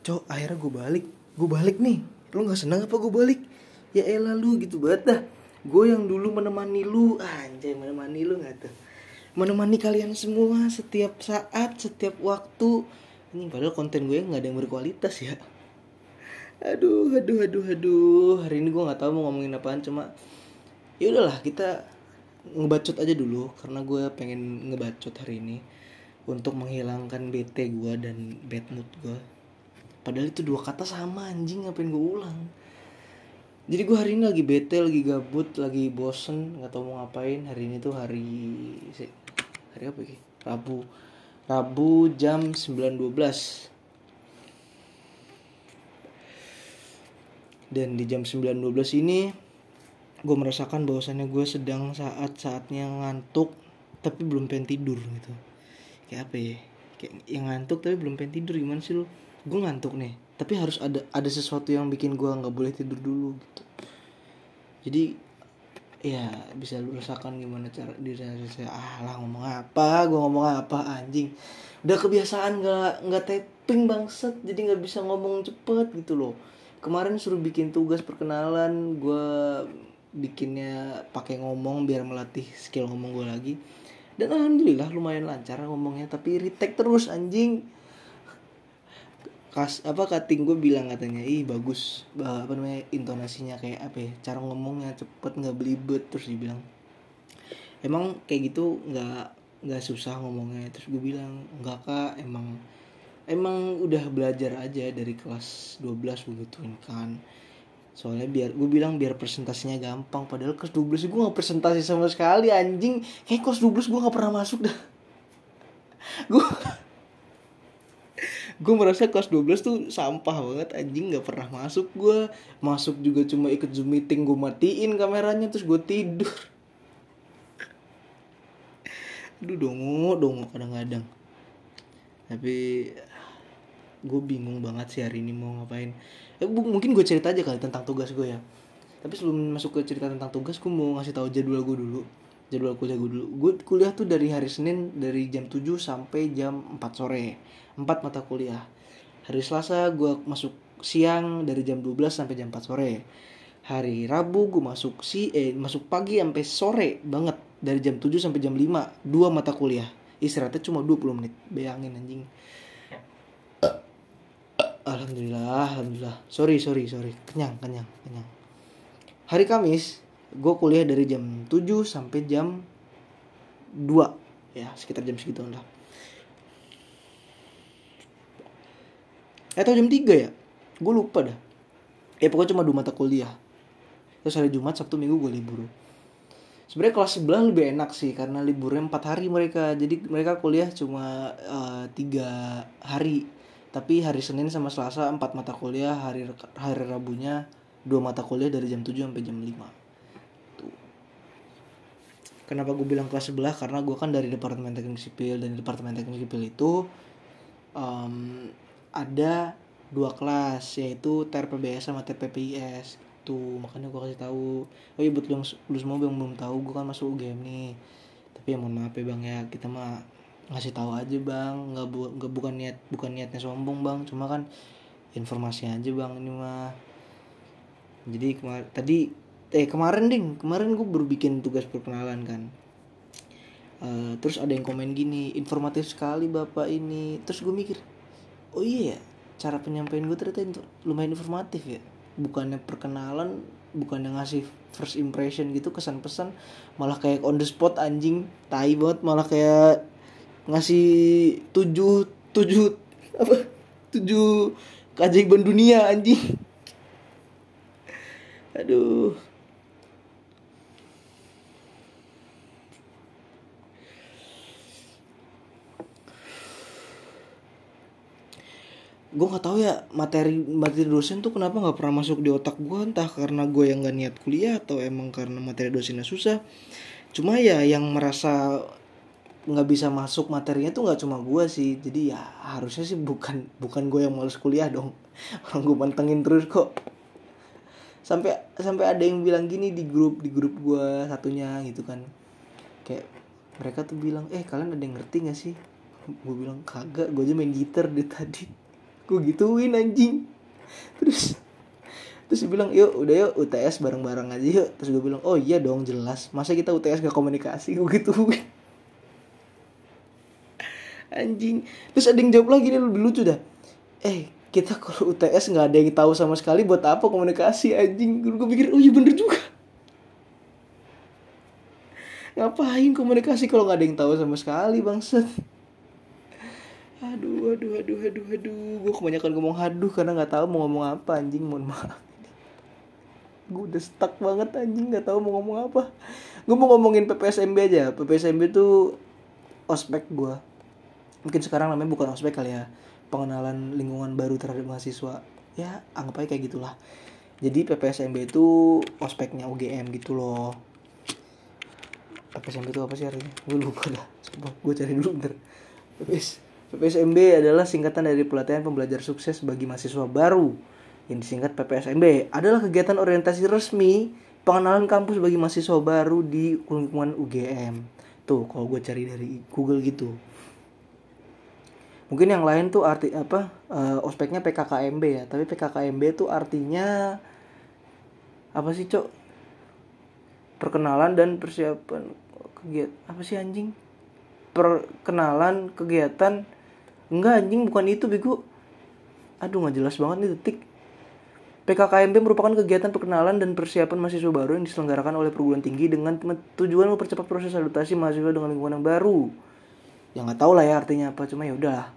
cok akhirnya gue balik. Gue balik nih. Lu nggak seneng apa gue balik? Ya elah lu gitu banget dah. Gue yang dulu menemani lu. Anjay menemani lu nggak tuh? Menemani kalian semua setiap saat setiap waktu. Ini padahal konten gue nggak ada yang berkualitas ya. Aduh aduh aduh aduh. Hari ini gue nggak tahu mau ngomongin apaan cuma ya udahlah kita ngebacot aja dulu karena gue pengen ngebacot hari ini untuk menghilangkan bete gue dan bad mood gue padahal itu dua kata sama anjing ngapain gue ulang? Jadi gue hari ini lagi bete lagi gabut lagi bosen nggak tahu mau ngapain. Hari ini tuh hari hari apa ya? Rabu. Rabu jam 9.12 dan di jam 9.12 ini gue merasakan bahwasannya gue sedang saat-saatnya ngantuk tapi belum pengen tidur gitu. Kayak apa ya? Kayak yang ngantuk tapi belum pengen tidur. Gimana sih lu gue ngantuk nih tapi harus ada ada sesuatu yang bikin gue nggak boleh tidur dulu gitu. Jadi ya bisa lu rasakan gimana cara diri saya ah lah ngomong apa? Gue ngomong apa anjing? Udah kebiasaan nggak nggak tapping bangset jadi nggak bisa ngomong cepet gitu loh. Kemarin suruh bikin tugas perkenalan. Gue bikinnya pakai ngomong biar melatih skill ngomong gue lagi. Dan alhamdulillah lumayan lancar ngomongnya tapi retake terus anjing kas apa cutting gue bilang katanya ih bagus. Bah, apa namanya intonasinya kayak apa ya cara ngomongnya cepet nggak belibet terus dibilang emang kayak gitu nggak nggak susah ngomongnya. Terus gue bilang enggak kak emang emang udah belajar aja dari kelas 12 begituin kan. Soalnya biar gue bilang biar presentasinya gampang padahal kelas 12 gue gak presentasi sama sekali anjing. Kayak kelas 12 gue gak pernah masuk dah. Gue gue merasa kelas 12 tuh sampah banget anjing gak pernah masuk gue masuk juga cuma ikut zoom meeting gue matiin kameranya terus gue tidur. Aduh dongo dongo kadang-kadang. Tapi gue bingung banget sih hari ini mau ngapain. Ya, mungkin gue cerita aja kali tentang tugas gue ya. Tapi sebelum masuk ke cerita tentang tugas gue mau ngasih tahu jadwal gue dulu jadwal kuliah gue dulu. Gue kuliah tuh dari hari Senin dari jam 7 sampai jam 4 sore. 4 mata kuliah. Hari Selasa gue masuk siang dari jam 12 sampai jam 4 sore. Hari Rabu gue masuk si eh masuk pagi sampai sore banget. Dari jam 7 sampai jam 5 dua mata kuliah. Istirahatnya cuma 20 menit. Bayangin anjing. Alhamdulillah, alhamdulillah. Sorry, sorry, sorry. Kenyang, kenyang, kenyang. Hari Kamis, gue kuliah dari jam 7 sampai jam 2. Ya, sekitar jam segitu lah. Atau jam 3 ya? Gue lupa dah. Ya pokoknya cuma dua mata kuliah. Terus hari Jumat, Sabtu, Minggu gue libur. Sebenarnya kelas sebelah lebih enak sih karena liburnya 4 hari mereka. Jadi mereka kuliah cuma uh, 3 hari tapi hari Senin sama Selasa empat mata kuliah hari hari Rabunya dua mata kuliah dari jam 7 sampai jam 5 tuh kenapa gue bilang kelas sebelah? Karena gue kan dari departemen teknik sipil dan departemen teknik sipil itu um, ada dua kelas yaitu TRPBS sama TPPIS tuh makanya gue kasih tahu. Oh iya buat lu, lu semua yang belum tahu gue kan masuk UGM nih. Tapi ya mohon maaf ya bang ya. Kita mah ngasih tahu aja bang. Nggak bu nggak bukan niat bukan niatnya sombong bang. Cuma kan informasi aja bang ini mah. Jadi kemar tadi eh kemarin ding. Kemarin gue baru bikin tugas perkenalan kan. Uh, terus ada yang komen gini informatif sekali bapak ini. Terus gue mikir oh iya ya cara penyampaian gue ternyata lumayan informatif ya. Bukannya perkenalan bukannya ngasih first impression gitu kesan pesan malah kayak on the spot anjing. Tai banget malah kayak ngasih tujuh tujuh apa tujuh keajaiban dunia anjing. Aduh gue nggak tahu ya materi materi dosen tuh kenapa nggak pernah masuk di otak gue entah karena gue yang nggak niat kuliah atau emang karena materi dosennya susah. Cuma ya yang merasa nggak bisa masuk materinya tuh nggak cuma gue sih. Jadi ya harusnya sih bukan bukan gue yang males kuliah dong. Orang gue pantengin terus kok. Sampai sampai ada yang bilang gini di grup di grup gue satunya gitu kan. Kayak mereka tuh bilang eh kalian ada yang ngerti gak sih? Gue bilang kagak gue aja main gitar dari tadi gue gituin anjing. Terus terus dia bilang yuk udah yuk UTS bareng-bareng aja yuk. Terus gue bilang oh iya dong jelas. Masa kita UTS gak komunikasi? Gue gituin. Anjing. Terus ada yang jawab lagi nih lebih lucu dah. Eh kita kalau UTS nggak ada yang tahu sama sekali buat apa komunikasi anjing? Gue pikir oh iya bener juga. Ngapain komunikasi kalau nggak ada yang tahu sama sekali bangset aduh aduh aduh aduh aduh. Gue kebanyakan ngomong haduh karena nggak tahu mau ngomong apa anjing. Mohon maaf. Gue udah stuck banget anjing. Nggak tahu mau ngomong apa. Gue mau ngomongin PPSMB aja. PPSMB tuh ospek gue mungkin sekarang namanya bukan ospek kali ya. Pengenalan lingkungan baru terhadap mahasiswa. Ya anggap aja kayak gitulah. Jadi PPSMB itu ospeknya UGM gitu loh. PPSMB itu apa sih artinya? Gue lupa dah. Sumpah, gue cari dulu bentar. PPS PPSMB adalah singkatan dari pelatihan pembelajar sukses bagi mahasiswa baru. Yang disingkat PPSMB adalah kegiatan orientasi resmi pengenalan kampus bagi mahasiswa baru di lingkungan UGM tuh kalau gue cari dari Google gitu. Mungkin yang lain tuh arti apa uh, ospeknya PKKMB ya. Tapi PKKMB tuh artinya apa sih cok? Perkenalan dan persiapan kegiatan apa sih anjing? Perkenalan kegiatan enggak anjing bukan itu bego aduh nggak jelas banget nih detik PKKMB merupakan kegiatan perkenalan dan persiapan mahasiswa baru yang diselenggarakan oleh perguruan tinggi dengan tujuan mempercepat proses adaptasi mahasiswa dengan lingkungan yang baru. Yang nggak tahu lah ya artinya apa, cuma ya udahlah.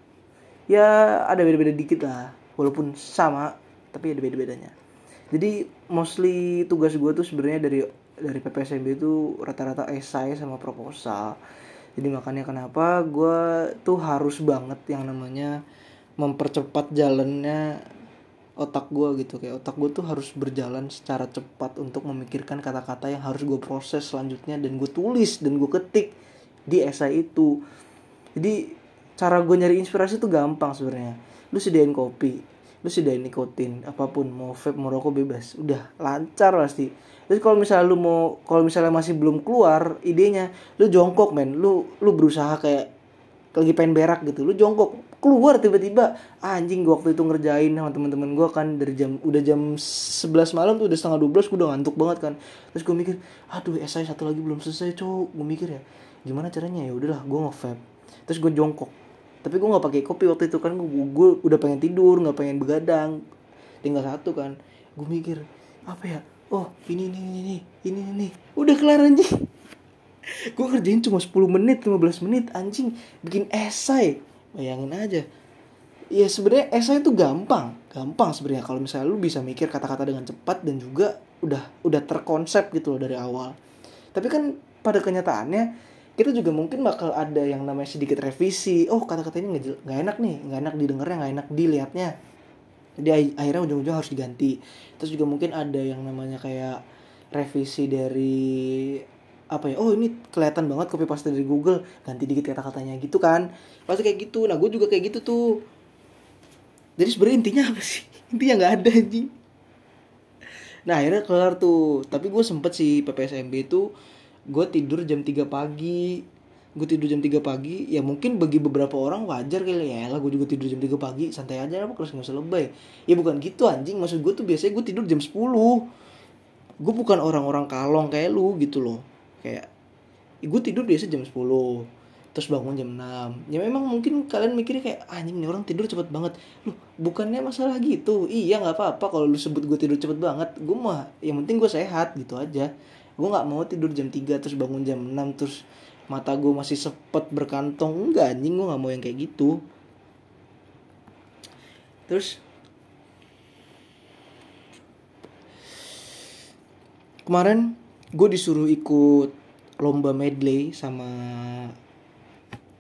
Ya ada beda-beda dikit lah, walaupun sama, tapi ada beda-bedanya. Jadi mostly tugas gue tuh sebenarnya dari dari PPSMB itu rata-rata esai sama proposal. Jadi makanya kenapa gue tuh harus banget yang namanya mempercepat jalannya otak gue gitu. Kayak otak gue tuh harus berjalan secara cepat untuk memikirkan kata-kata yang harus gue proses selanjutnya dan gue tulis dan gue ketik di esai itu. Jadi cara gue nyari inspirasi tuh gampang sebenarnya. Lu sediain kopi lu sediain nikotin apa pun mau vape mau rokok bebas. Udah lancar pasti terus kalau misalnya lu mau kalau misalnya masih belum keluar idenya lu jongkok men. Lu lu berusaha kayak lagi pengen berak gitu lu jongkok. Keluar tiba-tiba anjing gua waktu itu ngerjain sama teman-teman gua kan dari jam udah jam 11 malam tuh udah setengah 12 gua udah ngantuk banget kan. Terus gua mikir aduh esai satu lagi belum selesai cowok. Gua mikir ya gimana caranya? Ya udahlah gua nge terus gua jongkok. Tapi gua nggak pakai kopi waktu itu kan gua, gua udah pengen tidur nggak pengen begadang. Tinggal satu kan. Gua mikir apa ya oh ini ini ini ini ini ini. Udah kelar anjing. Gue kerjain cuma 10 menit 15 menit anjing. Bikin esai. Bayangin aja. Ya sebenarnya esai itu gampang. Gampang sebenarnya. Kalau misalnya lu bisa mikir kata-kata dengan cepat dan juga udah udah terkonsep gitu loh dari awal. Tapi kan pada kenyataannya kita juga mungkin bakal ada yang namanya sedikit revisi. Oh kata-kata ini nggak enak nih. Nggak enak didengarnya nggak enak dilihatnya jadi akhirnya ujung-ujung harus diganti. Terus juga mungkin ada yang namanya kayak revisi dari apa ya oh ini kelihatan banget copy paste dari Google ganti dikit kata-katanya gitu kan? Pasti kayak gitu. Nah gue juga kayak gitu tuh. Jadi sebenarnya intinya apa sih? Intinya nggak ada anjing nah akhirnya kelar tuh. Tapi gue sempet sih PPSMB itu gue tidur jam 3 pagi gue tidur jam 3 pagi ya mungkin bagi beberapa orang wajar kali ya. Lah gue juga tidur jam 3 pagi santai aja apa kelas nggak usah lebay. Ya bukan gitu anjing. Maksud gue tuh biasanya gue tidur jam 10 gue bukan orang-orang kalong kayak lu gitu loh. Kayak gue tidur biasa jam 10 terus bangun jam 6 ya memang mungkin kalian mikirnya kayak ah, anjing nih orang tidur cepet banget. Loh bukannya masalah gitu? Iya nggak apa-apa kalau lu sebut gue tidur cepet banget. Gue mah yang penting gue sehat gitu aja. Gue nggak mau tidur jam 3 terus bangun jam 6 terus mata gue masih sepet berkantong. Enggak anjing gue nggak mau yang kayak gitu. Terus kemarin gue disuruh ikut lomba medley sama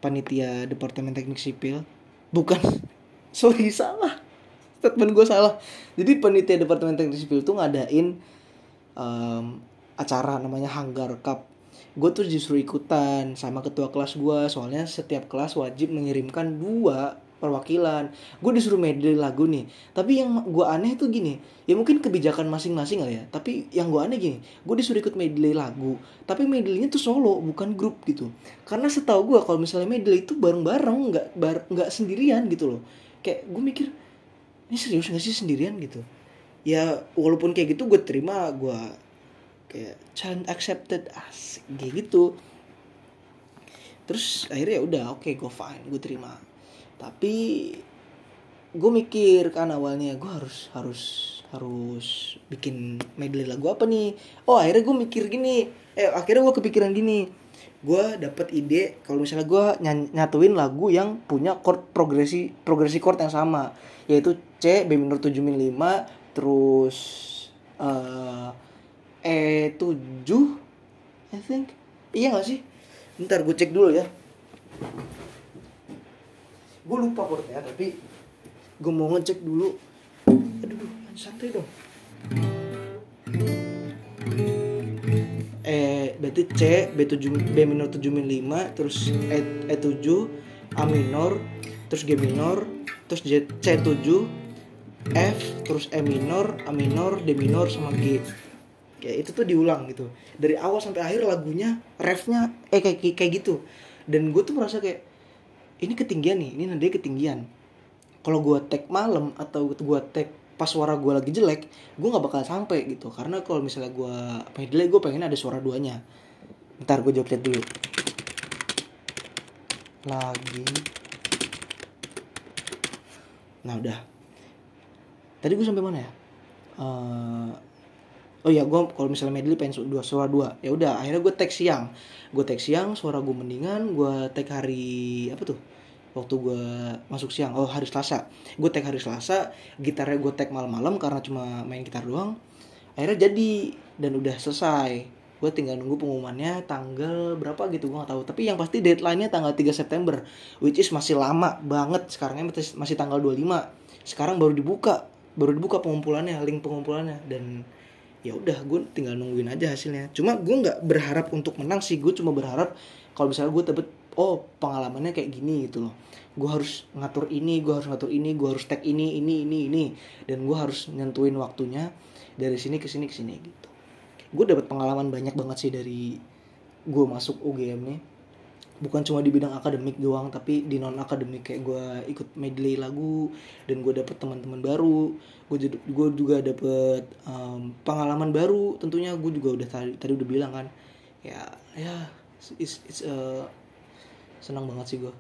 panitia departemen teknik sipil. Bukan sorry salah. Statement gue salah. Jadi panitia departemen teknik sipil tuh ngadain um, acara namanya Hanggar Cup gue tuh justru ikutan sama ketua kelas gue soalnya setiap kelas wajib mengirimkan dua perwakilan. Gue disuruh medley lagu nih tapi yang gue aneh tuh gini ya mungkin kebijakan masing-masing kali ya tapi yang gue aneh gini gue disuruh ikut medley lagu tapi medleynya tuh solo bukan grup gitu. Karena setahu gue kalau misalnya medley itu bareng-bareng nggak bar nggak sendirian gitu loh. Kayak gue mikir ini serius gak sih sendirian? gitu. Ya walaupun kayak gitu gue terima gue kayak challenge accepted asik kayak gitu. Terus akhirnya ya udah oke okay, gue fine gue terima. Tapi gue mikir kan awalnya gue harus harus harus bikin medley lagu apa nih? Oh akhirnya gue mikir gini eh akhirnya gue kepikiran gini. Gue dapet ide kalau misalnya gue nyatuin lagu yang punya chord progresi progresi chord yang sama yaitu C B minor 7 min 5 terus uh, E 7 I think. Iya gak sih? Ntar gue cek dulu ya. Gue lupa chordnya tapi gue mau ngecek dulu. Aduh santai dong. E berarti C B7 B minor 7 min 5 terus E E7 A minor terus G minor terus J, C7 F terus E minor A minor D minor sama G kayak itu tuh diulang gitu. Dari awal sampai akhir lagunya refnya eh kayak kayak gitu. Dan gue tuh merasa kayak ini ketinggian nih ini nadanya ketinggian. Kalau gue tag malam atau gue tag pas suara gue lagi jelek gue nggak bakal sampai gitu. Karena kalau misalnya gue medley gue pengen ada suara duanya. Ntar gue jawab dulu. Lagi. Nah udah. Tadi gue sampai mana ya? Uh, oh ya gue kalau misalnya medley pengen dua suara dua. Ya udah akhirnya gue tag siang. Gue tag siang suara gue mendingan gue tag hari apa tuh? Waktu gue masuk siang. Oh hari Selasa. Gue tag hari Selasa gitarnya gue tag malam-malam karena cuma main gitar doang. Akhirnya jadi dan udah selesai. Gue tinggal nunggu pengumumannya tanggal berapa gitu gue gak tahu. Tapi yang pasti deadline-nya tanggal 3 September which is masih lama banget. Sekarangnya masih tanggal 25 sekarang baru dibuka baru dibuka pengumpulannya link pengumpulannya. Dan ya udah gue tinggal nungguin aja hasilnya. Cuma gue nggak berharap untuk menang sih gue cuma berharap kalau misalnya gue dapet oh pengalamannya kayak gini gitu loh. Gue harus ngatur ini gue harus ngatur ini gue harus tag ini ini ini ini. Dan gue harus nyentuhin waktunya dari sini ke sini ke sini gitu. Gue dapat pengalaman banyak banget sih dari gue masuk UGM nih bukan cuma di bidang akademik doang tapi di non akademik kayak gue ikut medley lagu dan gue dapet teman-teman baru gue gue juga dapet um, pengalaman baru tentunya gue juga udah tadi tadi udah bilang kan ya ya it's, it's a senang banget sih gue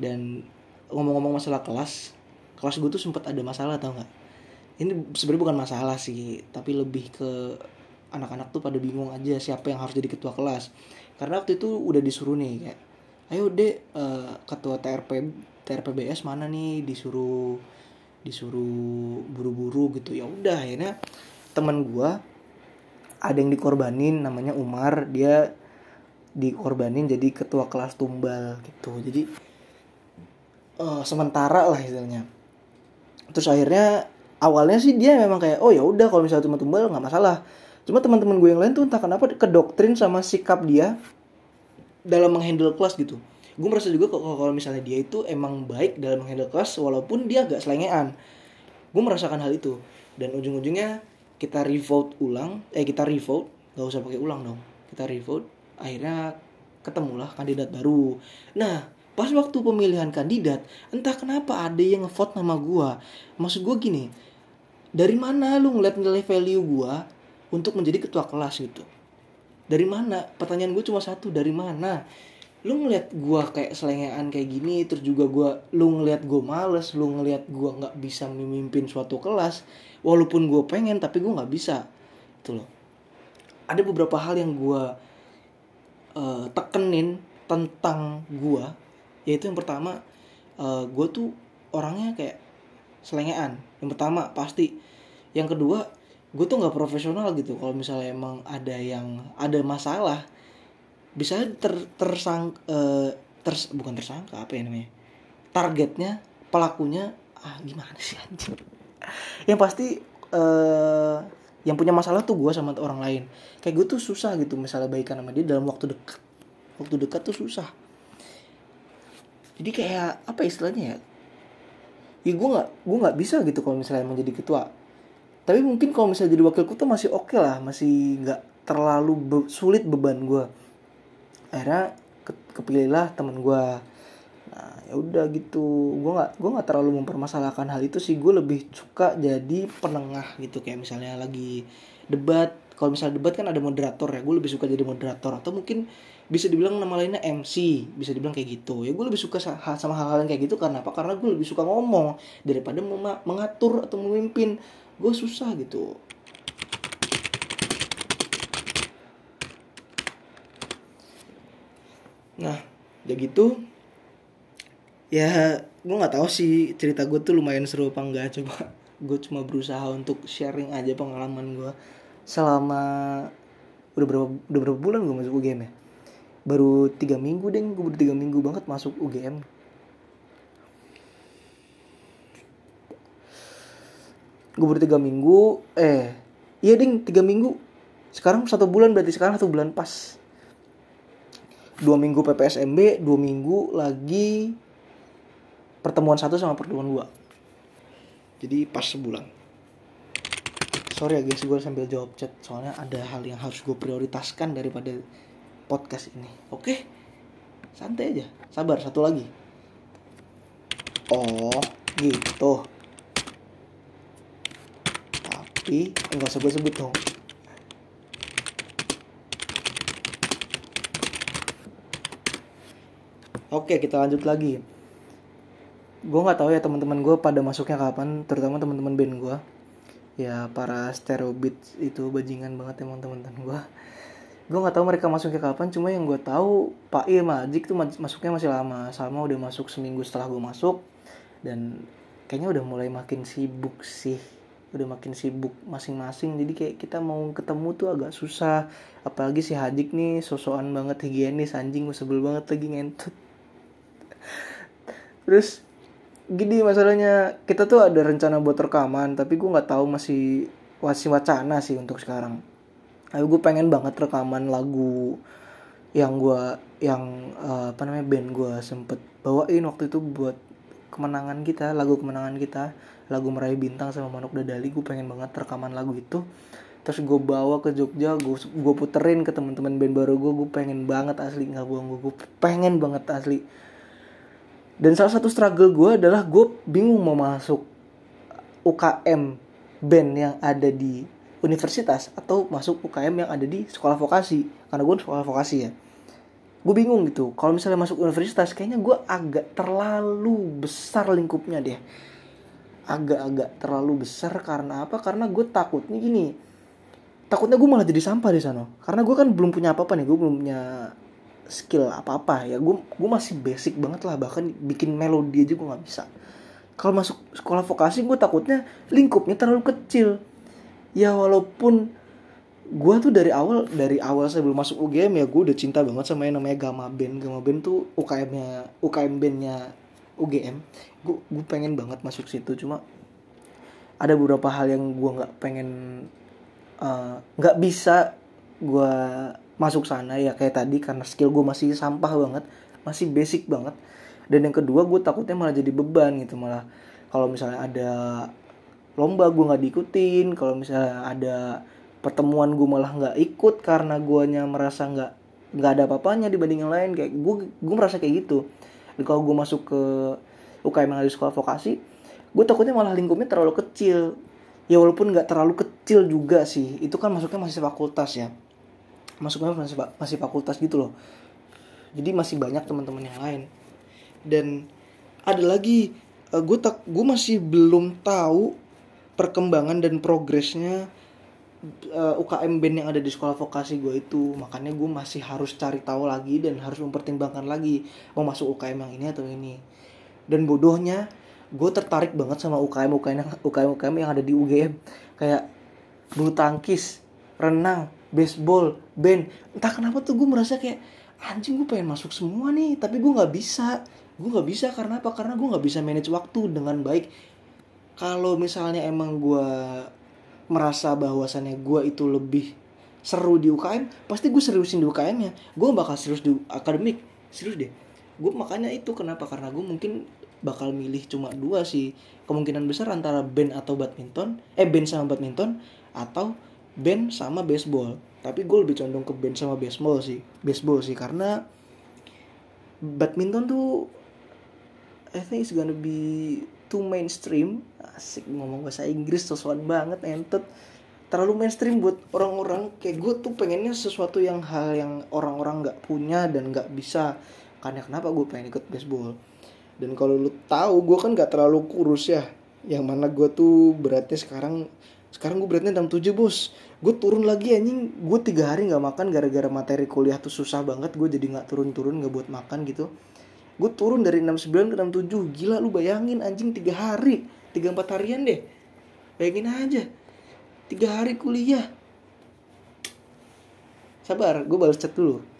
dan ngomong-ngomong masalah kelas kelas gue tuh sempat ada masalah tau nggak? Ini sebenarnya bukan masalah sih tapi lebih ke anak-anak tuh pada bingung aja siapa yang harus jadi ketua kelas karena waktu itu udah disuruh nih kayak ayo deh uh, ketua TRP TRPBS mana nih? Disuruh disuruh buru-buru gitu. Ya udah akhirnya teman gue ada yang dikorbanin namanya Umar. Dia dikorbanin jadi ketua kelas tumbal gitu. Jadi uh, sementara lah istilahnya. Terus akhirnya awalnya sih dia memang kayak oh ya udah kalau misalnya cuma tumbal nggak masalah cuma teman-teman gue yang lain tuh entah kenapa kedoktrin sama sikap dia dalam menghandle kelas gitu. Gue merasa juga kalau misalnya dia itu emang baik dalam menghandle kelas walaupun dia agak selengean. Gue merasakan hal itu. Dan ujung-ujungnya kita revote ulang eh kita revote gak usah pakai ulang dong. Kita revote akhirnya ketemulah kandidat baru. Nah pas waktu pemilihan kandidat entah kenapa ada yang ngevote nama gua. Maksud gua gini dari mana lu ngeliat nilai value gua untuk menjadi ketua kelas gitu. Dari mana? Pertanyaan gue cuma satu dari mana? Lu ngeliat gua kayak selengean kayak gini terus juga gua lu ngeliat gua males lu ngeliat gua nggak bisa memimpin suatu kelas walaupun gua pengen tapi gua nggak bisa. Itu loh. Ada beberapa hal yang gua uh, tekenin tentang gua yaitu yang pertama uh, gua tuh orangnya kayak selengean. Yang pertama pasti. Yang kedua gue tuh nggak profesional gitu. Kalau misalnya emang ada yang ada masalah bisa ter tersang uh, ters bukan tersangka apa ya namanya? Targetnya pelakunya ah gimana sih anjir yang pasti uh, yang punya masalah tuh gue sama orang lain. Kayak gue tuh susah gitu misalnya baikan sama dia dalam waktu dekat. Waktu dekat tuh susah. Jadi kayak apa istilahnya ya? Ya gue nggak gue nggak bisa gitu kalau misalnya menjadi ketua tapi mungkin kalau misalnya jadi wakil ketua masih oke okay lah masih nggak terlalu be sulit beban gue akhirnya ke kepilihlah teman gue nah ya udah gitu. Gue nggak gue nggak terlalu mempermasalahkan hal itu sih. Gue lebih suka jadi penengah gitu. Kayak misalnya lagi debat. Kalau misalnya debat kan ada moderator ya. Gue lebih suka jadi moderator. Atau mungkin bisa dibilang nama lainnya MC bisa dibilang kayak gitu. Ya gue lebih suka sama hal-hal yang kayak gitu. Karena apa? Karena gue lebih suka ngomong daripada mengatur atau memimpin gue susah gitu. Nah udah gitu ya gue nggak tahu sih cerita gue tuh lumayan seru apa enggak. Coba gue cuma berusaha untuk sharing aja pengalaman gue selama udah berapa udah berapa bulan gue masuk UGM ya? Baru tiga minggu deh gue baru tiga minggu banget masuk UGM gue baru tiga minggu eh iya ding tiga minggu. Sekarang satu bulan berarti sekarang satu bulan pas. Dua minggu PPSMB dua minggu lagi pertemuan satu sama pertemuan dua. Jadi pas sebulan. Sorry ya guys gue sambil jawab chat soalnya ada hal yang harus gue prioritaskan daripada podcast ini. Oke? Santai aja. Sabar satu lagi. Oh gitu tapi enggak usah gue sebut dong. Oke kita lanjut lagi. Gue nggak tahu ya teman-teman gue pada masuknya kapan Terutama teman-teman band gue Ya para stereobit itu bajingan banget emang teman-teman gue Gue nggak tahu mereka masuknya kapan Cuma yang gue tahu Pak I Majik tuh masuknya masih lama. Salma udah masuk seminggu setelah gue masuk Dan kayaknya udah mulai makin sibuk sih udah makin sibuk masing-masing jadi kayak kita mau ketemu tuh agak susah. Apalagi si Hadik nih sosokan banget higienis anjing gue sebel banget lagi ngentut. Terus gini masalahnya kita tuh ada rencana buat rekaman tapi gue nggak tahu masih masih wacana sih untuk sekarang. Ayo gue pengen banget rekaman lagu yang gue yang uh, apa namanya band gue sempet bawain waktu itu buat kemenangan kita lagu kemenangan kita lagu meraih bintang sama Manuk Dadali gue pengen banget rekaman lagu itu. Terus gue bawa ke Jogja gue gue puterin ke teman-teman band baru gue gue pengen banget asli nggak bohong gue gue pengen banget asli. Dan salah satu struggle gue adalah gue bingung mau masuk UKM band yang ada di universitas atau masuk UKM yang ada di sekolah vokasi karena gue sekolah vokasi ya. Gue bingung gitu kalau misalnya masuk universitas kayaknya gue agak terlalu besar lingkupnya deh agak-agak terlalu besar karena apa? Karena gue takutnya gini takutnya gue malah jadi sampah di sana. Karena gue kan belum punya apa-apa nih gue belum punya skill apa apa ya. Gue gue masih basic banget lah bahkan bikin melodi aja gue nggak bisa. Kalau masuk sekolah vokasi gue takutnya lingkupnya terlalu kecil. Ya walaupun gue tuh dari awal dari awal saya belum masuk UGM ya gue udah cinta banget sama yang namanya Gama Band. Gama Band tuh UKM-nya UKM bandnya UGM gue gue pengen banget masuk situ cuma ada beberapa hal yang gue nggak pengen eh, nggak uh, bisa gue masuk sana ya kayak tadi karena skill gue masih sampah banget masih basic banget. Dan yang kedua gue takutnya malah jadi beban gitu malah kalau misalnya ada lomba gue nggak diikutin kalau misalnya ada pertemuan gue malah nggak ikut karena guanya merasa nggak nggak ada apa-apanya dibanding yang lain kayak gue gue merasa kayak gitu. Kalau gue masuk ke UKM yang ada di sekolah vokasi gue takutnya malah lingkupnya terlalu kecil. Ya walaupun nggak terlalu kecil juga sih itu kan masuknya masih fakultas ya. Masuknya masih masih fakultas gitu loh. Jadi masih banyak teman-teman yang lain. Dan ada lagi eh, gue tak gue masih belum tahu perkembangan dan progresnya uh, eh, UKM band yang ada di sekolah vokasi gue itu. Makanya gue masih harus cari tahu lagi dan harus mempertimbangkan lagi mau masuk UKM yang ini atau ini dan bodohnya gue tertarik banget sama UKM UKM yang UKM UKM yang ada di UGM kayak bulu tangkis renang baseball, band. Entah kenapa tuh gue merasa kayak anjing gue pengen masuk semua nih, tapi gue nggak bisa. Gue nggak bisa karena apa? Karena gue nggak bisa manage waktu dengan baik. Kalau misalnya emang gue merasa bahwasannya gue itu lebih seru di UKM, pasti gue seriusin di UKM-nya. Gue bakal serius di akademik, serius deh. Gue makanya itu kenapa? Karena gue mungkin bakal milih cuma dua sih. Kemungkinan besar antara band atau badminton eh band sama badminton atau band sama baseball. Tapi gue lebih condong ke band sama baseball sih baseball sih. Karena badminton tuh I think it's gonna be too mainstream. Asik ngomong bahasa Inggris sesuatu banget entet. Terlalu mainstream buat orang-orang. Kayak gue tuh pengennya sesuatu yang hal yang orang-orang nggak punya dan nggak bisa karena kenapa gue pengen ikut baseball? Dan kalau lu tahu gue kan nggak terlalu kurus ya. Yang mana gue tuh beratnya sekarang sekarang gue beratnya 67 bos. Gue turun lagi anjing. Gue tiga hari nggak makan gara-gara materi kuliah tuh susah banget. Gue jadi nggak turun-turun nggak buat makan gitu. Gue turun dari 69 ke 67 gila lu bayangin anjing tiga hari. Tiga empat harian deh. Bayangin aja. Tiga hari kuliah. Sabar gue balas chat dulu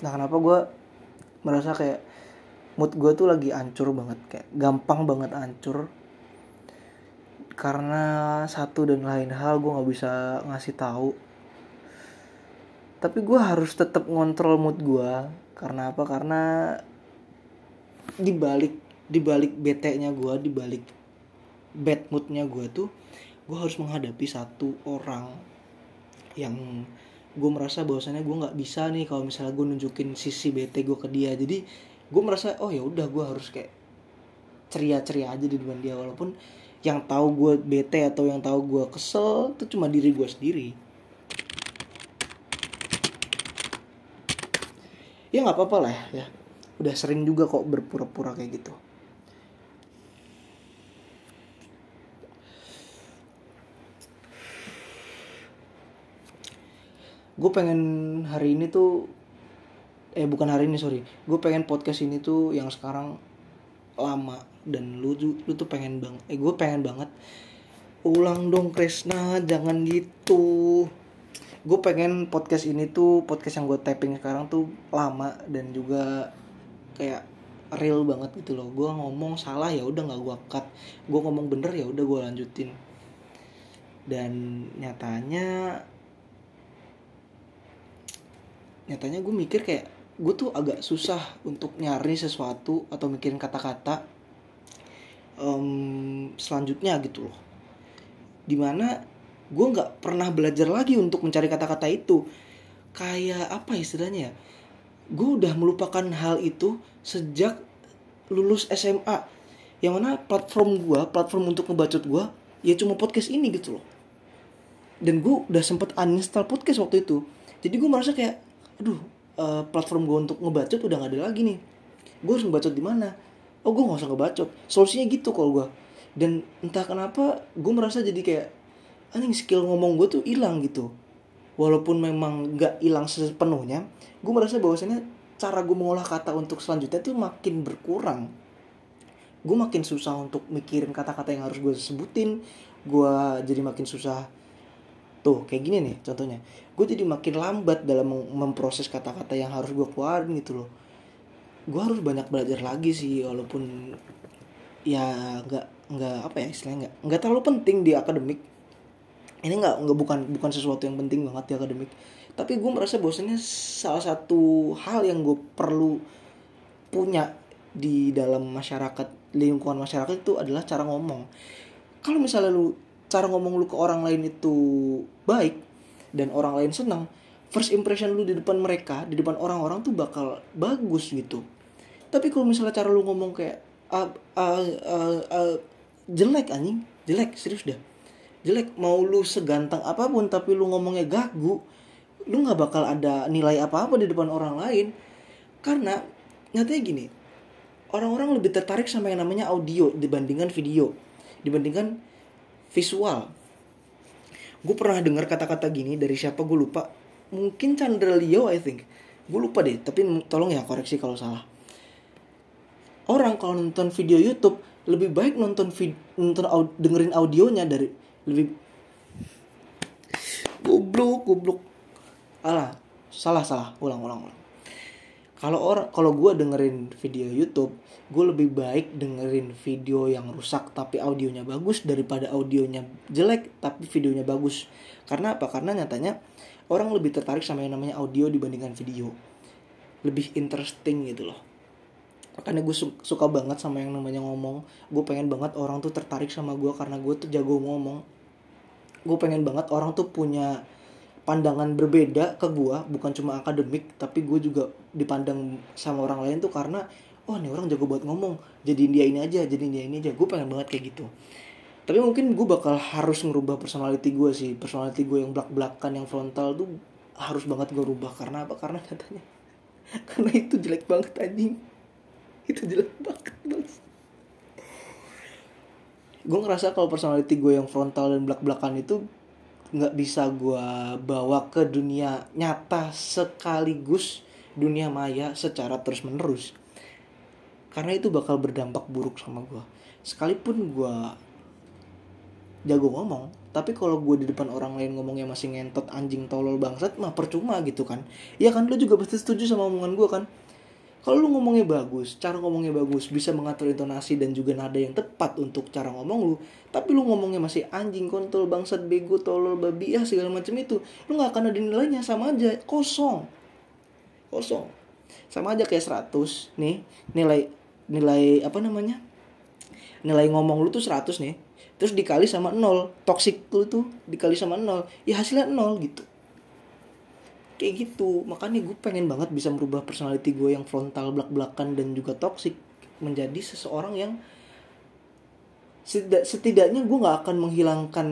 nah kenapa gue merasa kayak mood gue tuh lagi hancur banget kayak gampang banget hancur karena satu dan lain hal gue nggak bisa ngasih tahu. Tapi gue harus tetap ngontrol mood gue karena apa? Karena dibalik dibalik bete nya gue dibalik bad moodnya gue tuh gue harus menghadapi satu orang yang gue merasa bahwasannya gue nggak bisa nih kalau misalnya gue nunjukin sisi bete gue ke dia. Jadi gue merasa oh ya udah gue harus kayak ceria-ceria aja di depan dia. Walaupun yang tahu gue bete atau yang tahu gue kesel itu cuma diri gue sendiri. Ya nggak apa-apa lah ya. Udah sering juga kok berpura-pura kayak gitu gue pengen hari ini tuh eh bukan hari ini sorry. Gue pengen podcast ini tuh yang sekarang lama dan lu lu tuh pengen bang eh gue pengen banget ulang dong Krisna jangan gitu. Gue pengen podcast ini tuh podcast yang gue tapping sekarang tuh lama dan juga kayak real banget gitu loh. Gue ngomong salah ya udah nggak gue cut. Gue ngomong bener ya udah gue lanjutin. Dan nyatanya nyatanya gue mikir kayak gue tuh agak susah untuk nyari sesuatu atau mikirin kata-kata um, selanjutnya gitu loh. Di mana gue nggak pernah belajar lagi untuk mencari kata-kata itu. Kayak apa istilahnya ya? Gue udah melupakan hal itu sejak lulus SMA yang mana platform gue platform untuk ngebacot gue ya cuma podcast ini gitu loh. Dan gue udah sempet uninstall podcast waktu itu. Jadi gue merasa kayak aduh uh, platform gue untuk ngebacot udah gak ada lagi nih. Gue harus ngebacot di mana? Oh gue gak usah ngebacot. Solusinya gitu kalau gue dan entah kenapa gue merasa jadi kayak anjing skill ngomong gue tuh hilang gitu. Walaupun memang gak hilang sepenuhnya gue merasa bahwasannya cara gue mengolah kata untuk selanjutnya tuh makin berkurang. Gue makin susah untuk mikirin kata-kata yang harus gue sebutin. Gue jadi makin susah tuh kayak gini nih contohnya. Gue jadi makin lambat dalam memproses kata-kata yang harus gue keluarin gitu loh. Gue harus banyak belajar lagi sih walaupun ya nggak nggak apa ya istilahnya nggak nggak terlalu penting di akademik. Ini nggak nggak bukan bukan sesuatu yang penting banget di akademik. Tapi gue merasa bahwasanya salah satu hal yang gue perlu punya di dalam masyarakat lingkungan masyarakat itu adalah cara ngomong. Kalau misalnya lu cara ngomong lu ke orang lain itu baik dan orang lain senang first impression lu di depan mereka di depan orang-orang tuh bakal bagus gitu. Tapi kalau misalnya cara lu ngomong kayak uh, uh, uh, uh, jelek anjing jelek serius dah. Jelek mau lu segantang apa pun tapi lu ngomongnya gagu lu nggak bakal ada nilai apa-apa di depan orang lain. Karena nyatanya gini orang-orang lebih tertarik sama yang namanya audio dibandingkan video. Dibandingkan visual. Gue pernah dengar kata-kata gini dari siapa gue lupa? Mungkin Chandra Leo I think. Gue lupa deh tapi tolong ya koreksi kalau salah. Orang kalau nonton video YouTube lebih baik nonton vid nonton aud dengerin audionya dari lebih goblok goblok. Alah salah salah. Ulang ulang ulang kalau orang kalau gue dengerin video YouTube gue lebih baik dengerin video yang rusak tapi audionya bagus daripada audionya jelek tapi videonya bagus. Karena apa? Karena nyatanya orang lebih tertarik sama yang namanya audio dibandingkan video. Lebih interesting gitu loh. Makanya gue su suka banget sama yang namanya ngomong. Gue pengen banget orang tuh tertarik sama gue karena gue tuh jago ngomong. Gue pengen banget orang tuh punya pandangan berbeda ke gue bukan cuma akademik tapi gue juga dipandang sama orang lain tuh karena oh nih orang jago buat ngomong jadi dia ini aja jadi dia ini aja. Gue pengen banget kayak gitu. Tapi mungkin gue bakal harus ngerubah personality gue sih. Personality gue yang belak belakan yang frontal tuh harus banget gue rubah. Karena apa? Karena katanya karena itu jelek banget anjing. Itu jelek banget bos. Gue ngerasa kalau personality gue yang frontal dan belak belakan itu nggak bisa gue bawa ke dunia nyata sekaligus dunia maya secara terus menerus karena itu bakal berdampak buruk sama gue sekalipun gue jago ngomong tapi kalau gue di depan orang lain ngomongnya masih ngentot anjing tolol bangsat mah percuma gitu kan. Ya kan lu juga pasti setuju sama omongan gue kan kalau lu ngomongnya bagus, cara ngomongnya bagus, bisa mengatur intonasi dan juga nada yang tepat untuk cara ngomong lu, tapi lu ngomongnya masih anjing, kontol, bangsat, bego, tolol, babi, ya segala macam itu, lu nggak akan ada nilainya sama aja, kosong, kosong, sama aja kayak 100 nih nilai nilai apa namanya nilai ngomong lu tuh 100 nih terus dikali sama 0 toxic lu tuh dikali sama 0 ya hasilnya 0 gitu kayak gitu. Makanya gue pengen banget bisa merubah personality gue yang frontal belak belakan dan juga toxic menjadi seseorang yang setidaknya gue nggak akan menghilangkan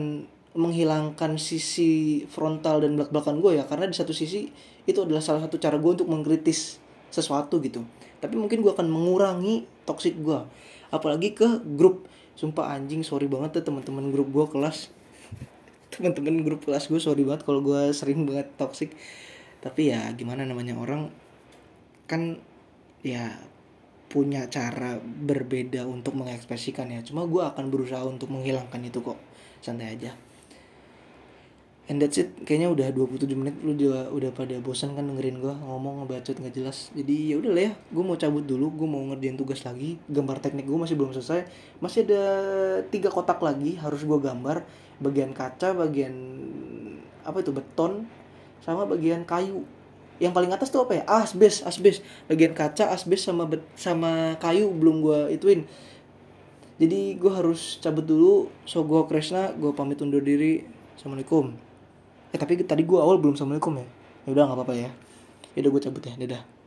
menghilangkan sisi frontal dan belak belakan gue ya. Karena di satu sisi itu adalah salah satu cara gue untuk mengkritis sesuatu gitu. Tapi mungkin gue akan mengurangi toxic gue. Apalagi ke grup. Sumpah anjing sorry banget tuh teman-teman grup gue kelas. Teman-teman grup kelas gue sorry banget kalau gue sering banget toxic tapi ya gimana namanya orang kan ya punya cara berbeda untuk mengekspresikan ya cuma gue akan berusaha untuk menghilangkan itu kok. Santai aja. And that's it. Kayaknya udah 27 menit lu juga udah pada bosan kan dengerin gue ngomong ngebacot nggak jelas jadi ya udah lah ya gue mau cabut dulu gue mau ngerjain tugas lagi. Gambar teknik gue masih belum selesai. Masih ada tiga kotak lagi harus gue gambar. Bagian kaca bagian apa itu beton sama bagian kayu. Yang paling atas tuh apa ya? Asbes asbes. Bagian kaca asbes sama bet, sama kayu belum gue ituin. Jadi gue harus cabut dulu. So gue Krishna gue pamit undur diri. Assalamualaikum. Eh tapi tadi gue awal belum assalamualaikum ya? Ya udah nggak apa-apa ya. Ya udah gue cabut ya. Dadah